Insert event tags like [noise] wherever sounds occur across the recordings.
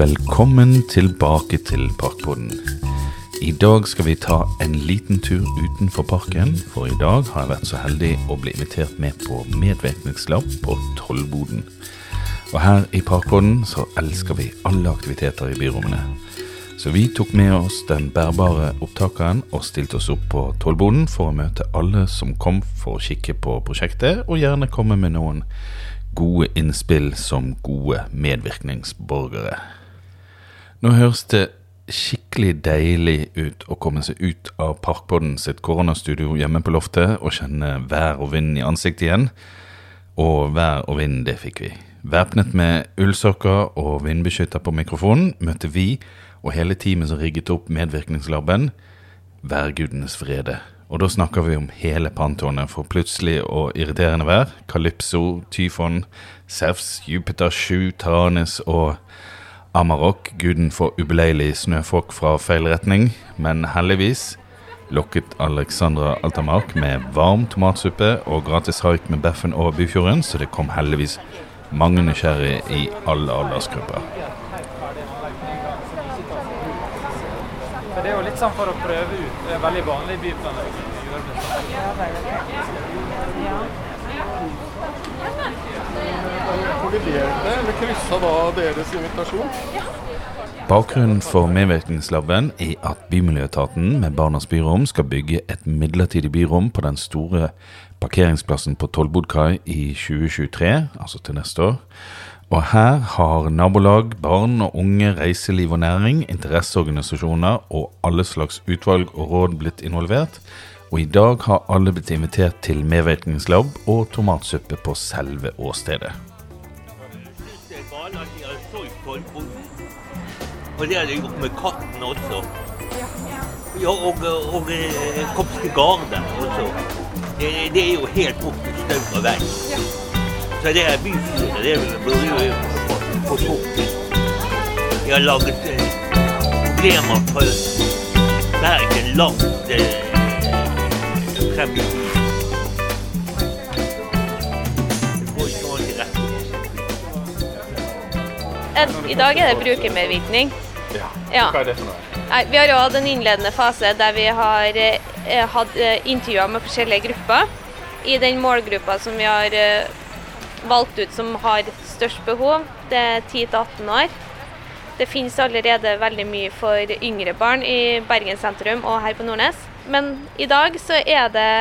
Velkommen tilbake til Parkboden. I dag skal vi ta en liten tur utenfor parken, for i dag har jeg vært så heldig å bli invitert med på medvirkningslab på Tollboden. Og her i Parkboden så elsker vi alle aktiviteter i byrommene. Så vi tok med oss den bærbare opptakeren og stilte oss opp på Tollboden for å møte alle som kom for å kikke på prosjektet, og gjerne komme med noen gode innspill som gode medvirkningsborgere. Nå høres det skikkelig deilig ut å komme seg ut av Parkpodden sitt koronastudio hjemme på loftet og kjenne vær og vind i ansiktet igjen. Og vær og vind, det fikk vi. Væpnet med ullsokker og vindbeskytter på mikrofonen møtte vi og hele teamet som rigget opp medvirkningslaben, værgudenes vrede. Og da snakker vi om hele pantonet for plutselig og irriterende vær. Calypso, Tyfon, Sevs, Jupiter 7, Taranis og Amarok, guden for ubeleilig snøfokk fra feil retning. Men heldigvis lokket Alexandra Altamark med varm tomatsuppe og gratis haik med Beffen over Byfjorden, så det kom heldigvis mange nysgjerrige i alle aldersgrupper. Det er jo litt sånn for å prøve ut. Det er veldig vanlig i byplanlegging. Kolliderte eller kryssa da deres invitasjon? Bakgrunnen for medvirkningslaben er at Bymiljøetaten med Barnas byrom skal bygge et midlertidig byrom på den store parkeringsplassen på Tollbodkai i 2023, altså til neste år. Og her har nabolag, barn og unge, reiseliv og næring, interesseorganisasjoner og alle slags utvalg og råd blitt involvert. Og i dag har alle blitt invitert til medvirkningslab og tomatsuppe på selve åstedet. Og det har de gjort med katten også. Ja, og, og eh, Kopske Garde også. Det, det er jo helt opp til Staura vei. Så det er bystyret, det burde jo få- bort. De har laget eh, problemer for Bergen langt eh, frem i tid. Det. I dag er det brukermedvirkning. Ja. Hva er det for noe? Nei, vi har jo hatt en innledende fase der vi har eh, hatt eh, intervjuer med forskjellige grupper. I den målgruppa som vi har eh, valgt ut som har størst behov, det er 10-18 år. Det finnes allerede veldig mye for yngre barn i Bergen sentrum og her på Nordnes. Men i dag så er det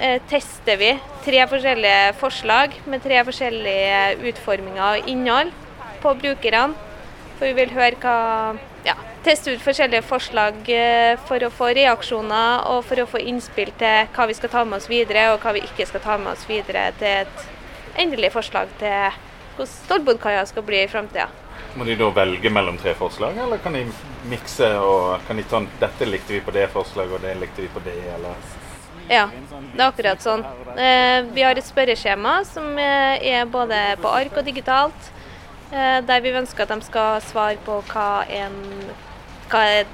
eh, tester vi tre forskjellige forslag med tre forskjellige utforminger og innhold på brukerne. For vi vil høre hva Ja, teste ut forskjellige forslag eh, for å få reaksjoner og for å få innspill til hva vi skal ta med oss videre, og hva vi ikke skal ta med oss videre til et endelig forslag til hvordan Stolbodkaia skal bli i framtida. Må de da velge mellom tre forslag, eller kan de mikse og kan de ta dette likte vi på det forslaget, og det likte vi på det, eller? Ja, det er akkurat sånn. Eh, vi har et spørreskjema som eh, er både på ark og digitalt, der vi ønsker at de skal svare på hva en, hva er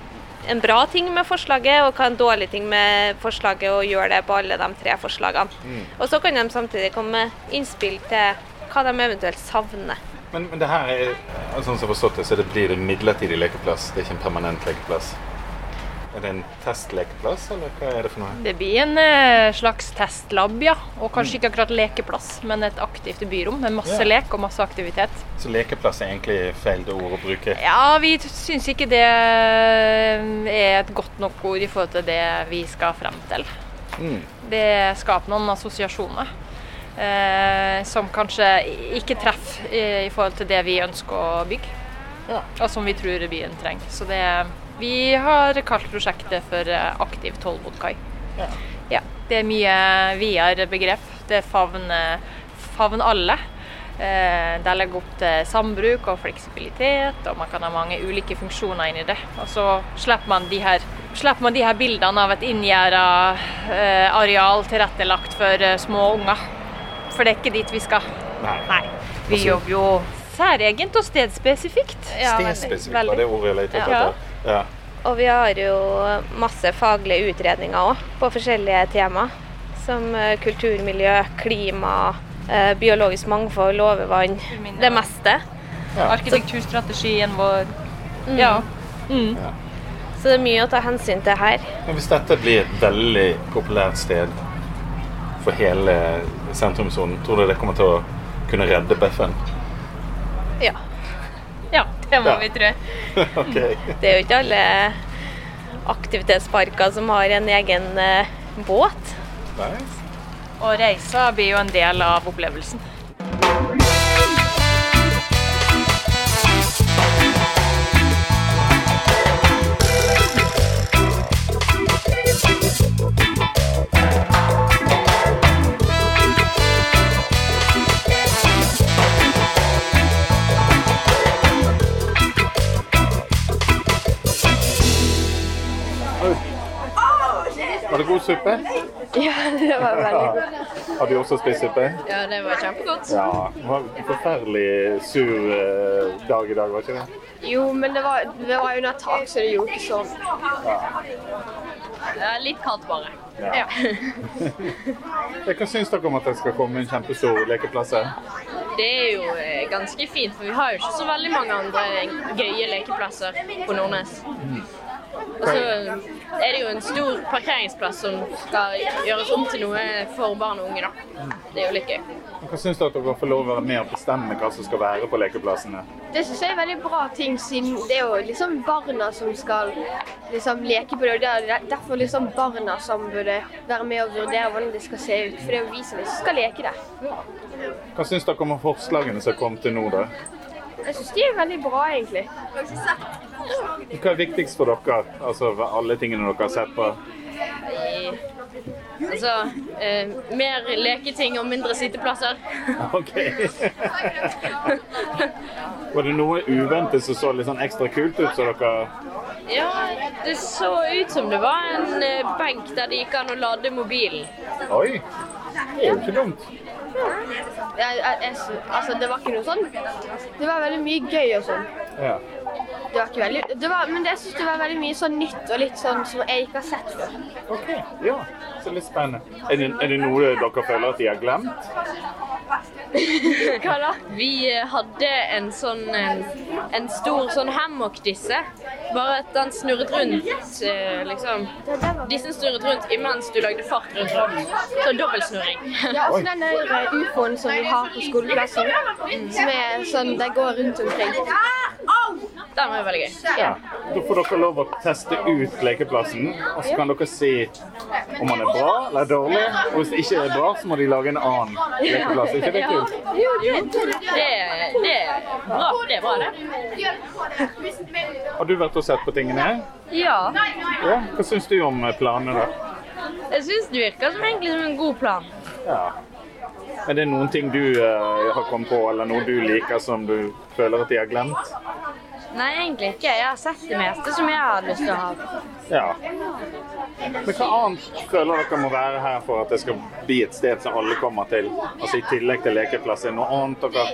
en bra ting med forslaget, og hva er en dårlig ting med forslaget, og gjøre det på alle de tre forslagene. Og så kan de samtidig komme med innspill til hva de eventuelt savner. Men, men det her er, sånn som jeg har forstått det, så det blir det midlertidig lekeplass, det er ikke en permanent lekeplass. Er det en testlekeplass, eller hva er det for noe? Det blir en eh, slags testlab, ja. Og kanskje ikke akkurat lekeplass, men et aktivt byrom med masse Ja. lek og masse aktivitet. Så lekeplass er egentlig feil ord å bruke? Ja, vi syns ikke det er et godt nok ord i forhold til det vi skal frem til. Mm. Det skaper noen assosiasjoner eh, som kanskje ikke treffer i, i forhold til det vi ønsker å bygge. Ja. Og som vi tror byen trenger. Så det, vi har kalt prosjektet for eh, Aktiv kai. Ja. Ja, det er mye videre begrep. Det favner, favner alle. Eh, det legger opp til sambruk og fleksibilitet, og man kan ha mange ulike funksjoner inni det. Og så slipper man de her, slipper man de her bildene av et inngjerda eh, areal tilrettelagt for eh, små unger. For det er ikke dit vi skal. Nei. Nei. Vi Altså- jobber jo særegent og stedspesifikt. Ja. Stedspesifikt var det ordet jeg lette etter. Ja. Ja. Og vi har jo masse faglige utredninger òg på forskjellige tema. Som eh, kulturmiljø, klima, eh, biologisk mangfold, overvann. Det meste. Arkitekturstrategien vår. Ja. Mm. Så det er mye å ta hensyn til her. Men hvis dette blir et veldig populært sted for hele sentrumssonen, tror du det kommer til å kunne redde Beffen? Ja. Ja, det må Ja. vi tro. [laughs] okay. Det er jo ikke alle aktivitetsparker som har en egen eh, båt. Nei. Og reisa blir jo en del av opplevelsen. Suppe? Ja, det var [laughs] veldig godt. Har du også spist suppe? Ja, det var kjempegodt. Ja. Det var en forferdelig sur eh, dag i dag, var ikke det? Jo, men det var, det var under tak, så det gjorde ikke sånn. Det er litt kaldt, bare. Ja. Hva syns dere om at det skal komme en kjempestor lekeplass her? Det er jo eh, ganske fint, for vi har jo ikke så veldig mange andre gøye lekeplasser på Nordnes. Og så er det jo en stor parkeringsplass som skal gjøres om til noe for barn og unge, da. Det er jo litt gøy. Hva syns dere at dere får lov å være med og bestemme hva som skal være på lekeplassene? Det synes jeg er veldig bra ting, siden det er jo liksom barna som skal liksom leke på det. og Det er derfor liksom barna som burde være med og vurdere hvordan det skal se ut. For det er jo vi som skal leke der. Hva syns dere om forslagene som kommet til nå, da? Jeg synes de er veldig bra, egentlig. Hva er viktigst for dere? Altså alle tingene dere har sett på? Altså eh, mer leketing og mindre sitteplasser. [laughs] Ok. Var det noe uventet som så litt sånn ekstra kult ut, så dere Ja, det så ut som det var en eh, benk der det gikk an å lade mobilen. Oi! Det er jo ikke dumt. Jeg, jeg, jeg, altså, det var ikke noe sånn Det var veldig mye gøy og sånn. Ja. Det var ikke veldig det var, Men jeg syns det var veldig mye sånn nytt og litt sånn som jeg ikke har sett før. Ok, ja. Så litt spennende. Er det, er det noe dere føler at de har glemt? [laughs] Hva da? Vi eh, hadde en sånn en, en stor sånn hammock-disse. Bare at den snurret rundt, eh, liksom. Dissen snurret rundt imens du lagde fart rundt rommet. Så dobbeltsnurring. Ja, også den der eh, ufoen som vi har på skoleplassen, [laughs] som er sånn, Den går rundt omkring. Den var jo veldig gøy. Ja. Da får dere lov å teste ut lekeplassen, og så kan dere si om den er bra eller dårlig. Og hvis det ikke er bra, så må de lage en annen lekeplass. Er ikke det kult? Jo, det, det er bra. Det er bra, det. Har du vært og sett på tingene? Ja. Ja. Hva syns du om planene, da? Jeg syns det virker som egentlig som en god plan. Ja. Er det noen ting du uh, har kommet på, eller noe du liker som du føler at de har glemt? Nei, egentlig ikke. Jeg har sett det meste som jeg har lyst til å ha. Ja. Men hva annet føler dere må være her for at det skal bli et sted som alle kommer til? Altså i tillegg til lekeplass, er det noe annet dere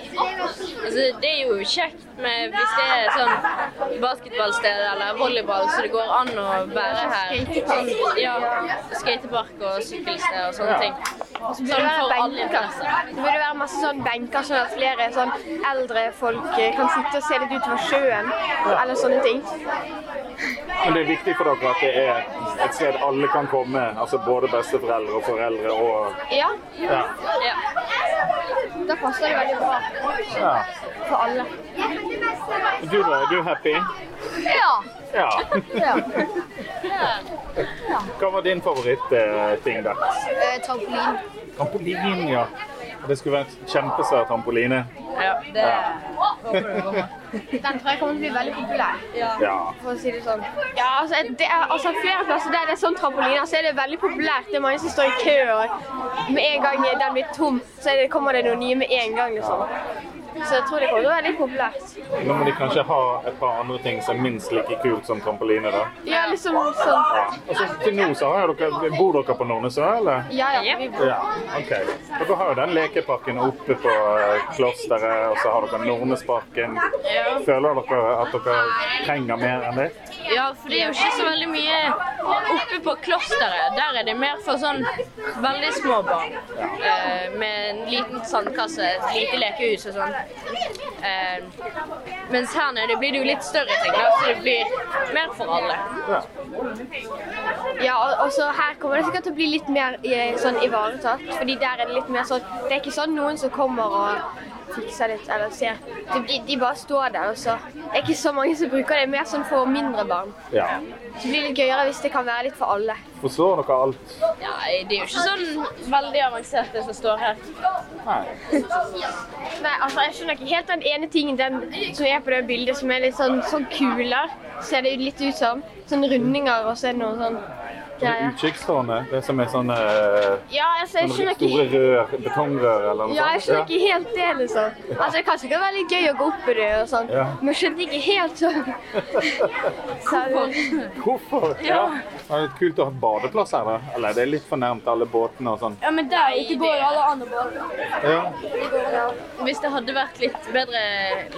Altså, det er jo kjekt med hvis det er sånn basketballsted eller volleyball, så det går an å være her. Sånn, ja, skatepark og sykkelsted og sånne ting. Sånn for alle interesser. Det burde være masse sånn benker, sånn at flere sånn eldre folk kan sitte og se litt utover sjøen, eller sånne ting. Men det er viktig for dere at det er et sted alle kan komme, altså både besteforeldre og foreldre og Ja, Ja. Ja. da passer det veldig bra ja. for alle. Du da, er du happy? Ja. Ja. ja. Hva var din favorittting der? Eh, trampolin. Trampolin, ja. Det skulle vært kjempesvær trampoline. ja, det [laughs] Den tror jeg kommer til å bli veldig populær. Ja. for å si det sånn. Ja, altså, det er, altså flere plasser der det er sånn trampoline, så er det veldig populært. Det er mange som står i kø, og med en gang den blir tom, så er det, kommer det noen nye med en gang. Liksom. Så jeg tror det kommer til å være litt populært. Nå må de kanskje ha et par andre ting som er minst like kult som trampoline, da. Ja, liksom sånn. Ja. Altså, til nå så har dere Bor dere på Nordnesø, eller? Ja, ja. Vi, Ja, OK. Dere har jo den lekeparken oppe på eh, klosteret, og så har dere Nordnesparken. Føler dere at dere trenger mer enn det? Ja, for det er jo ikke så veldig mye oppe på klosteret. Der er det mer for sånn veldig små barn. Eh, med en liten sandkasse, et lite lekehus og sånn. Eh, mens her nede blir det jo litt større ting, da, så det blir mer for alle. Ja, og, og så her kommer det sikkert til å bli litt mer eh, sånn ivaretatt. Fordi der er det litt mer sånn Det er ikke sånn noen som kommer og fikser litt eller se. De, de, de bare står der, og så Det er ikke så mange som bruker det. Mer sånn for mindre barn. Ja. Så det blir litt gøyere hvis det kan være litt for alle. Forstår dere alt? Ja, det er jo ikke sånn veldig avansert det som står her. Nei. [laughs] Nei, altså jeg skjønner ikke helt den ene tingen den som er på det bildet, som er litt sånn, sånn kuler. Ser det litt ut som. Sånn rundinger, og så er det noe sånn Det er. Utkikkstårnet, det som er sånne, eh, Ja, altså, sånne store ikke rør, betongrør eller noe ja, jeg skjønner ikke helt det, liksom. Altså, det kanskje det være litt gøy å gå opp i det og sånn, Ja. men jeg skjønte ikke helt sånn. [laughs] Hvorfor? Hvorfor? Ja. Det er kult å ha badeplass her, da. Eller det er litt for nærmt alle båtene og sånn. Ja, men der ikke går alle andre båter. Ja. Hvis det hadde vært litt bedre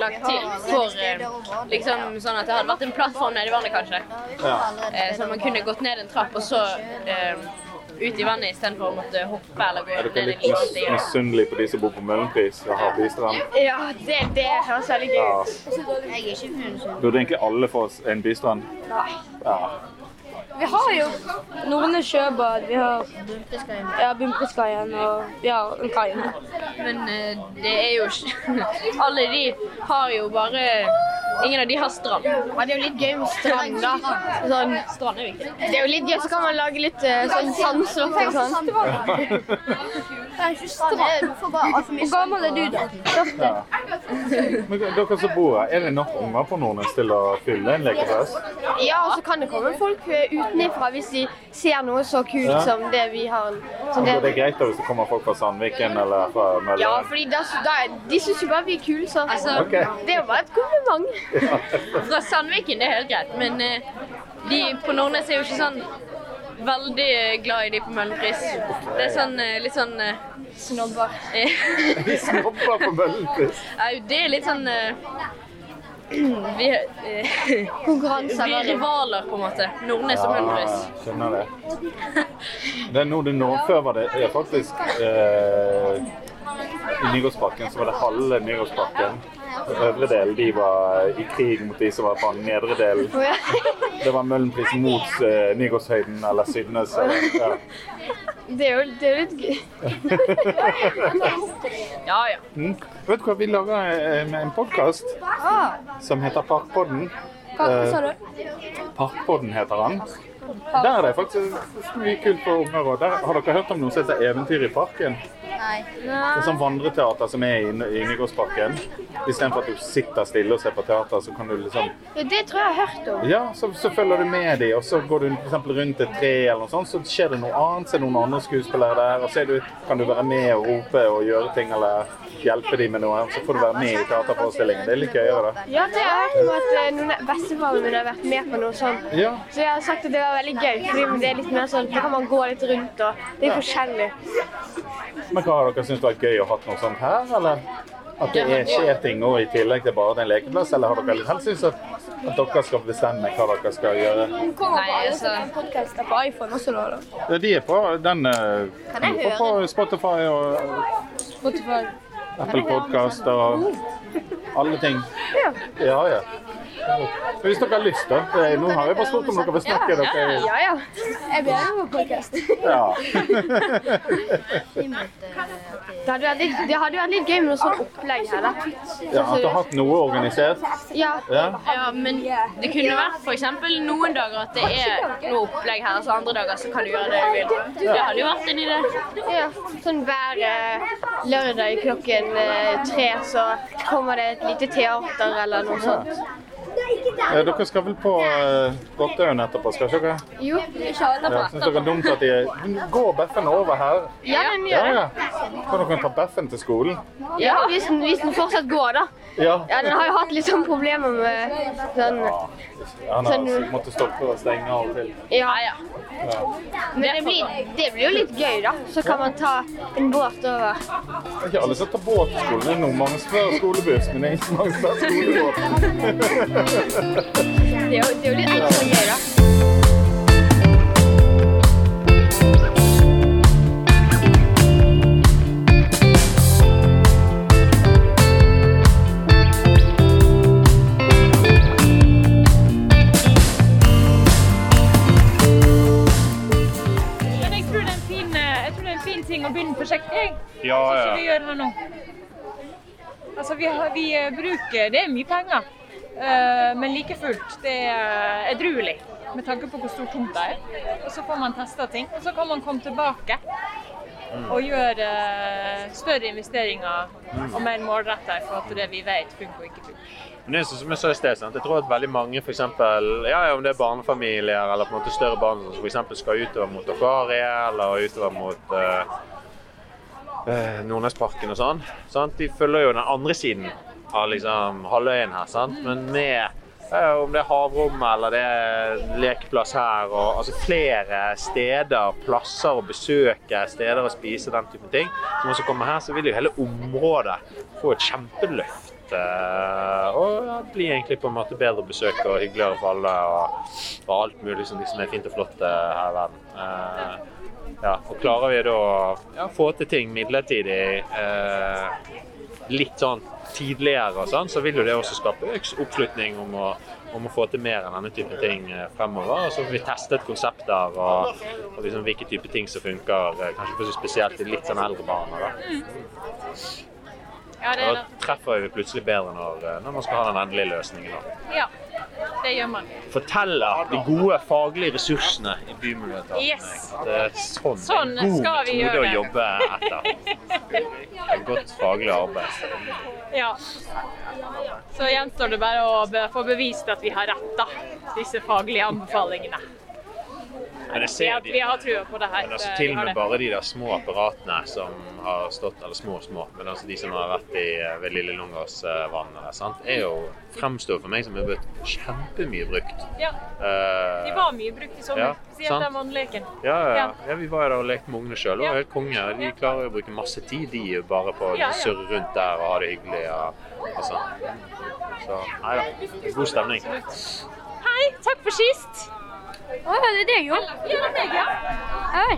lagt til for eh, liksom sånn at det hadde vært en plattform nede i vannet, kanskje. ja. Eh, Så man kunne gått ned en trapp og så eh, ut i vannet istedenfor å måtte hoppe eller gå Er ned dere en litt dere mis stige. misunnelige på de som bor på Møhlenpris og har bystrand? ja, det, det høres veldig gøy Ja. ut. Burde egentlig alle få en bystrand? Ja. Vi har jo Norne sjøbad, vi har ja, Bumpreskaien og vi har en kai. Men eh, det er jo ikke [laughs] Alle de har jo bare Ingen av de har strand. Ja, det er jo litt gøy med strand, da. Sånn, Strand er viktig. det er jo litt gøy, så kan man lage litt eh, sånn sandslott og sånn. Hvor gammel er du, da? ja. Men dere som bor her, er det nok unger på Nordnes til å fylle en lekeplass? Ja, og så kan det komme folk eh, utenfra hvis de ser noe så kult Ja. som det vi har. Som det det. er greit da hvis det kommer folk fra Sandviken eller fra Ja, for fordi da, da, de syns jo bare vi er kule, så Altså, okay. det er jo bare et kompliment. Fra Sandviken, det er helt greit, men eh, de på Nordnes er jo ikke sånn veldig glad i de på Møhlenpris. Det er sånn eh, litt sånn eh, Snobber. eh, [laughs] snobber på Møhlenpris. Nei, Det er litt sånn eh, [clears throat] Vi, eh, [laughs] vi er rivaler, på en måte. Nordnes og Møhlenpris. skjønner det. [laughs] Det er du nå Før var det er faktisk eh, I Nygårdsparken så var det halve Nygårdsparken. Øvre del de var i krig mot de som var på den nedre delen. Det var Møhlenpris mot uh, Nygårdshøyden eller Sydnes. Ja. Det er jo, det er litt gøy. [laughs] Ja, ja. Mm. Vet du hva, vi lager en, en podkast Ah, som heter Parkpodden. hva Eh, sa du? Parkpodden heter han. Der er det faktisk mye kult for unger. Og har dere hørt om noe som heter Eventyr i parken? Det er sånn vandreteater som er i, i Nygårdsparken. Istedenfor at du sitter stille og ser på teater, så kan du liksom Ja, det tror jeg jeg har hørt om. Ja, så, så følger du med dem, og så går du eksempel rundt et tre eller noe sånt, så skjer det noe annet, så er det noen andre skuespillere der, og så du, kan du være med og rope og gjøre ting eller hjelpe dem med noe, så får du være med i teaterforestillingen. Det er litt gøyere, da. Ja, det har jeg hørt om at eh, noen bestefaren min har vært med på noe sånt. Ja, Så jeg har sagt at det var veldig gøy, fordi det er litt mer sånn, da kan man gå litt rundt, og det er forskjellig. Men hva har dere syntes var gøy å ha noe sånt her, eller? At det er, skjer ting nå i tillegg til bare en lekeplass, eller har dere helst syntes at, at dere skal bestemme hva dere skal gjøre? Nei, altså- sånne på iPhone også, da? da. Ja, de er på den eh, Kan jeg de er på Spotify og Spotify. Apple Podcast og alle ting. Ja, ja. Hvis dere har lyst, da. eh, Nå har jeg bare spurt om dere vil snakke. Dere, Ja, ja. Jeg blir med på podcast. ja. Det hadde vært litt, det hadde vært litt gøy med noe sånt opplegg her, da. ja, At du har hatt noe organisert. Ja, Ja. Ja, men det kunne vært f.eks. noen dager at det er noe opplegg her, så andre dager så kan du gjøre det du vil. Det hadde jo vært en idé. ja. Sånn hver eh, lørdag klokken eh, tre så kommer det et lite teater eller noe sånt. Eh, Dere skal vel på uh, Rottøyen etterpå, skal ikke dere? Jo, kjører etterpå. Ja, Syns dere er dumt at de Går Beffen over her? ja, den gjør det. ja. Kan dere ta Beffen til skolen? Ja, hvis den, hvis den fortsatt går, da. Ja. Ja, den har jo hatt litt sånn problemer med sånn Han har Sånn- måttet stoppe og stenge av og til. Ja, Ja, ja. Det blir, det blir jo litt gøy, da. Så kan man ta en båt over. Det er ikke alle som tar båt i er mange som skolebuss, men det er ikke mange som tar skolebåt. Det er jo, det er jo litt ekstra gøy, da. Altså, vi, vi bruker Det er mye penger, eh, men like fullt, det er edruelig. Med tanke på hvor stor tomta er. Og så får man testa ting. Og så kan man komme tilbake og gjøre eh, større investeringer og mer målretta i forhold til det vi vet funker og ikke funker. Men det er som jeg sa i sted, sant? jeg tror at veldig mange for eksempel, ja, om det er barnefamilier eller på en måte større barn som for skal utover mot Akvariet eller utover mot eh, eh, Nordnesparken og sånn, sant? de følger jo den andre siden av liksom halvøyen her. Sant? Men med eh, om det er havrom eller det er lekeplass her, og altså flere steder, plasser å besøke, steder å spise, den type ting, som også kommer her, så vil jo hele området få et kjempeløft. eh, Og ja, bli egentlig på en måte bedre besøk og hyggeligere for alle. Og, og alt mulig som liksom er fint og flott her i verden. Ja, og klarer vi da å få til ting midlertidig eh, litt sånn tidligere og sånn, så vil jo det også skape økt oppslutning om å, om å få til mer enn denne type ting eh, fremover. Og så får vi testet konsepter og, og liksom hvilke type ting som funker, eh, kanskje spesielt i litt sånn eldre barn. Da. Ja, det Da treffer vi plutselig bedre når, eh, når man skal ha den endelige løsningen. Da. Ja, det gjør man. Forteller de gode faglige ressursene i bymiljøet. Yes. Det er sånn, Sånn en god skal vi metode å jobbe etter. Et godt faglig arbeid. Ja. Så gjenstår det bare å få bevist at vi har rett, da. Disse faglige anbefalingene. Vi har, de, vi har trua på det her. men altså til og med bare de der små apparatene som har stått, eller små små, men altså de som har vært i, ved Lille Lungåsvannet, der, er jo fremstår for meg som er blitt kjempemye brukt. Ja, Eh, de var mye brukt i sommer. ja, Spesielt den vannleken. Ja, ja, ja. Vi var jo der og lekte med ungene sjøl. Var helt konge. De klarer jo å bruke masse tid, de, bare på å Ja, ja. surre rundt der og ha det hyggelig. Og, og sånn. Så nei da, god stemning. Hei, takk for sist. Å, det er deg, jo. Ja, det er meg, ja. Hei.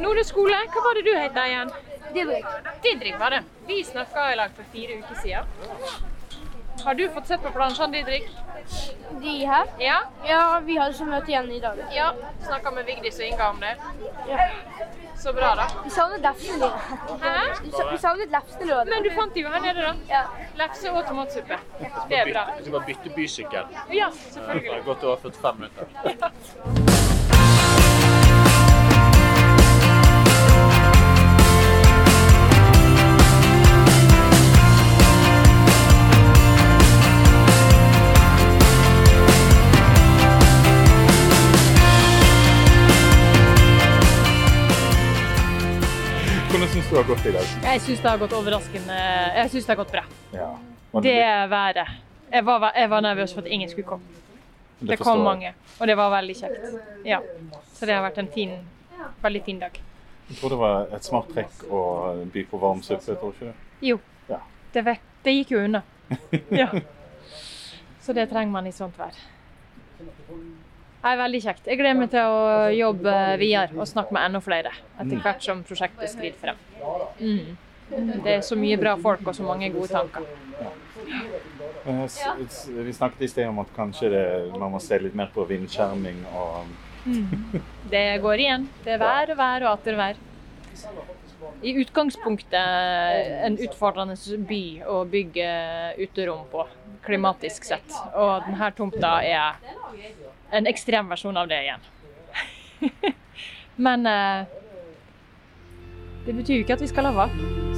Nordre skole, hva var det du het igjen? Didrik. Didrik var det. Vi snakka i lag for fire uker siden. Har du fått sett på plansjene, Didrik? De her? Ja. Ja, vi hadde så møte igjen i dag. Ja. Snakka med Vigdis og Inga om det. Ja. Så bra, da. Vi savnet lefsene dine. Hæ? Vi savnet lefsene dine. Men du fant de jo her nede, da. Ja. Lefse og tomatsuppe. Det er bra. Vi skal bare bytte bysykkel. Ja, selvfølgelig. Det har gått over 45 minutter. Du har gått i dag? Jeg syns det har gått overraskende Jeg syns det har gått bra. Ja. Det været. Jeg var, jeg var nervøs for at ingen skulle komme. Det det kom mange, og det var veldig kjekt. Ja. Så det har vært en fin, veldig fin dag. Jeg tror det var et smart trekk å by på varm suppe, tror du ikke? Jo. Ja. Det, vet, det gikk jo unna. [laughs] Ja. Så det trenger man i sånt vær. Det er veldig kjekt. Jeg gleder meg til å jobbe videre og snakke med enda flere etter Mm. hvert som prosjektet skrider frem. Mm. Det er så mye bra folk og så mange gode tanker. Eh, s- Vi snakket i sted om at kanskje det, man må se litt mer på vindskjerming og Det går igjen. Det er vær og vær og atter vær. I utgangspunktet en utfordrende by å bygge uterom på, klimatisk sett. Og denne tomta er en ekstrem versjon av det igjen. [laughs] Men eh, det betyr jo ikke at vi skal la være.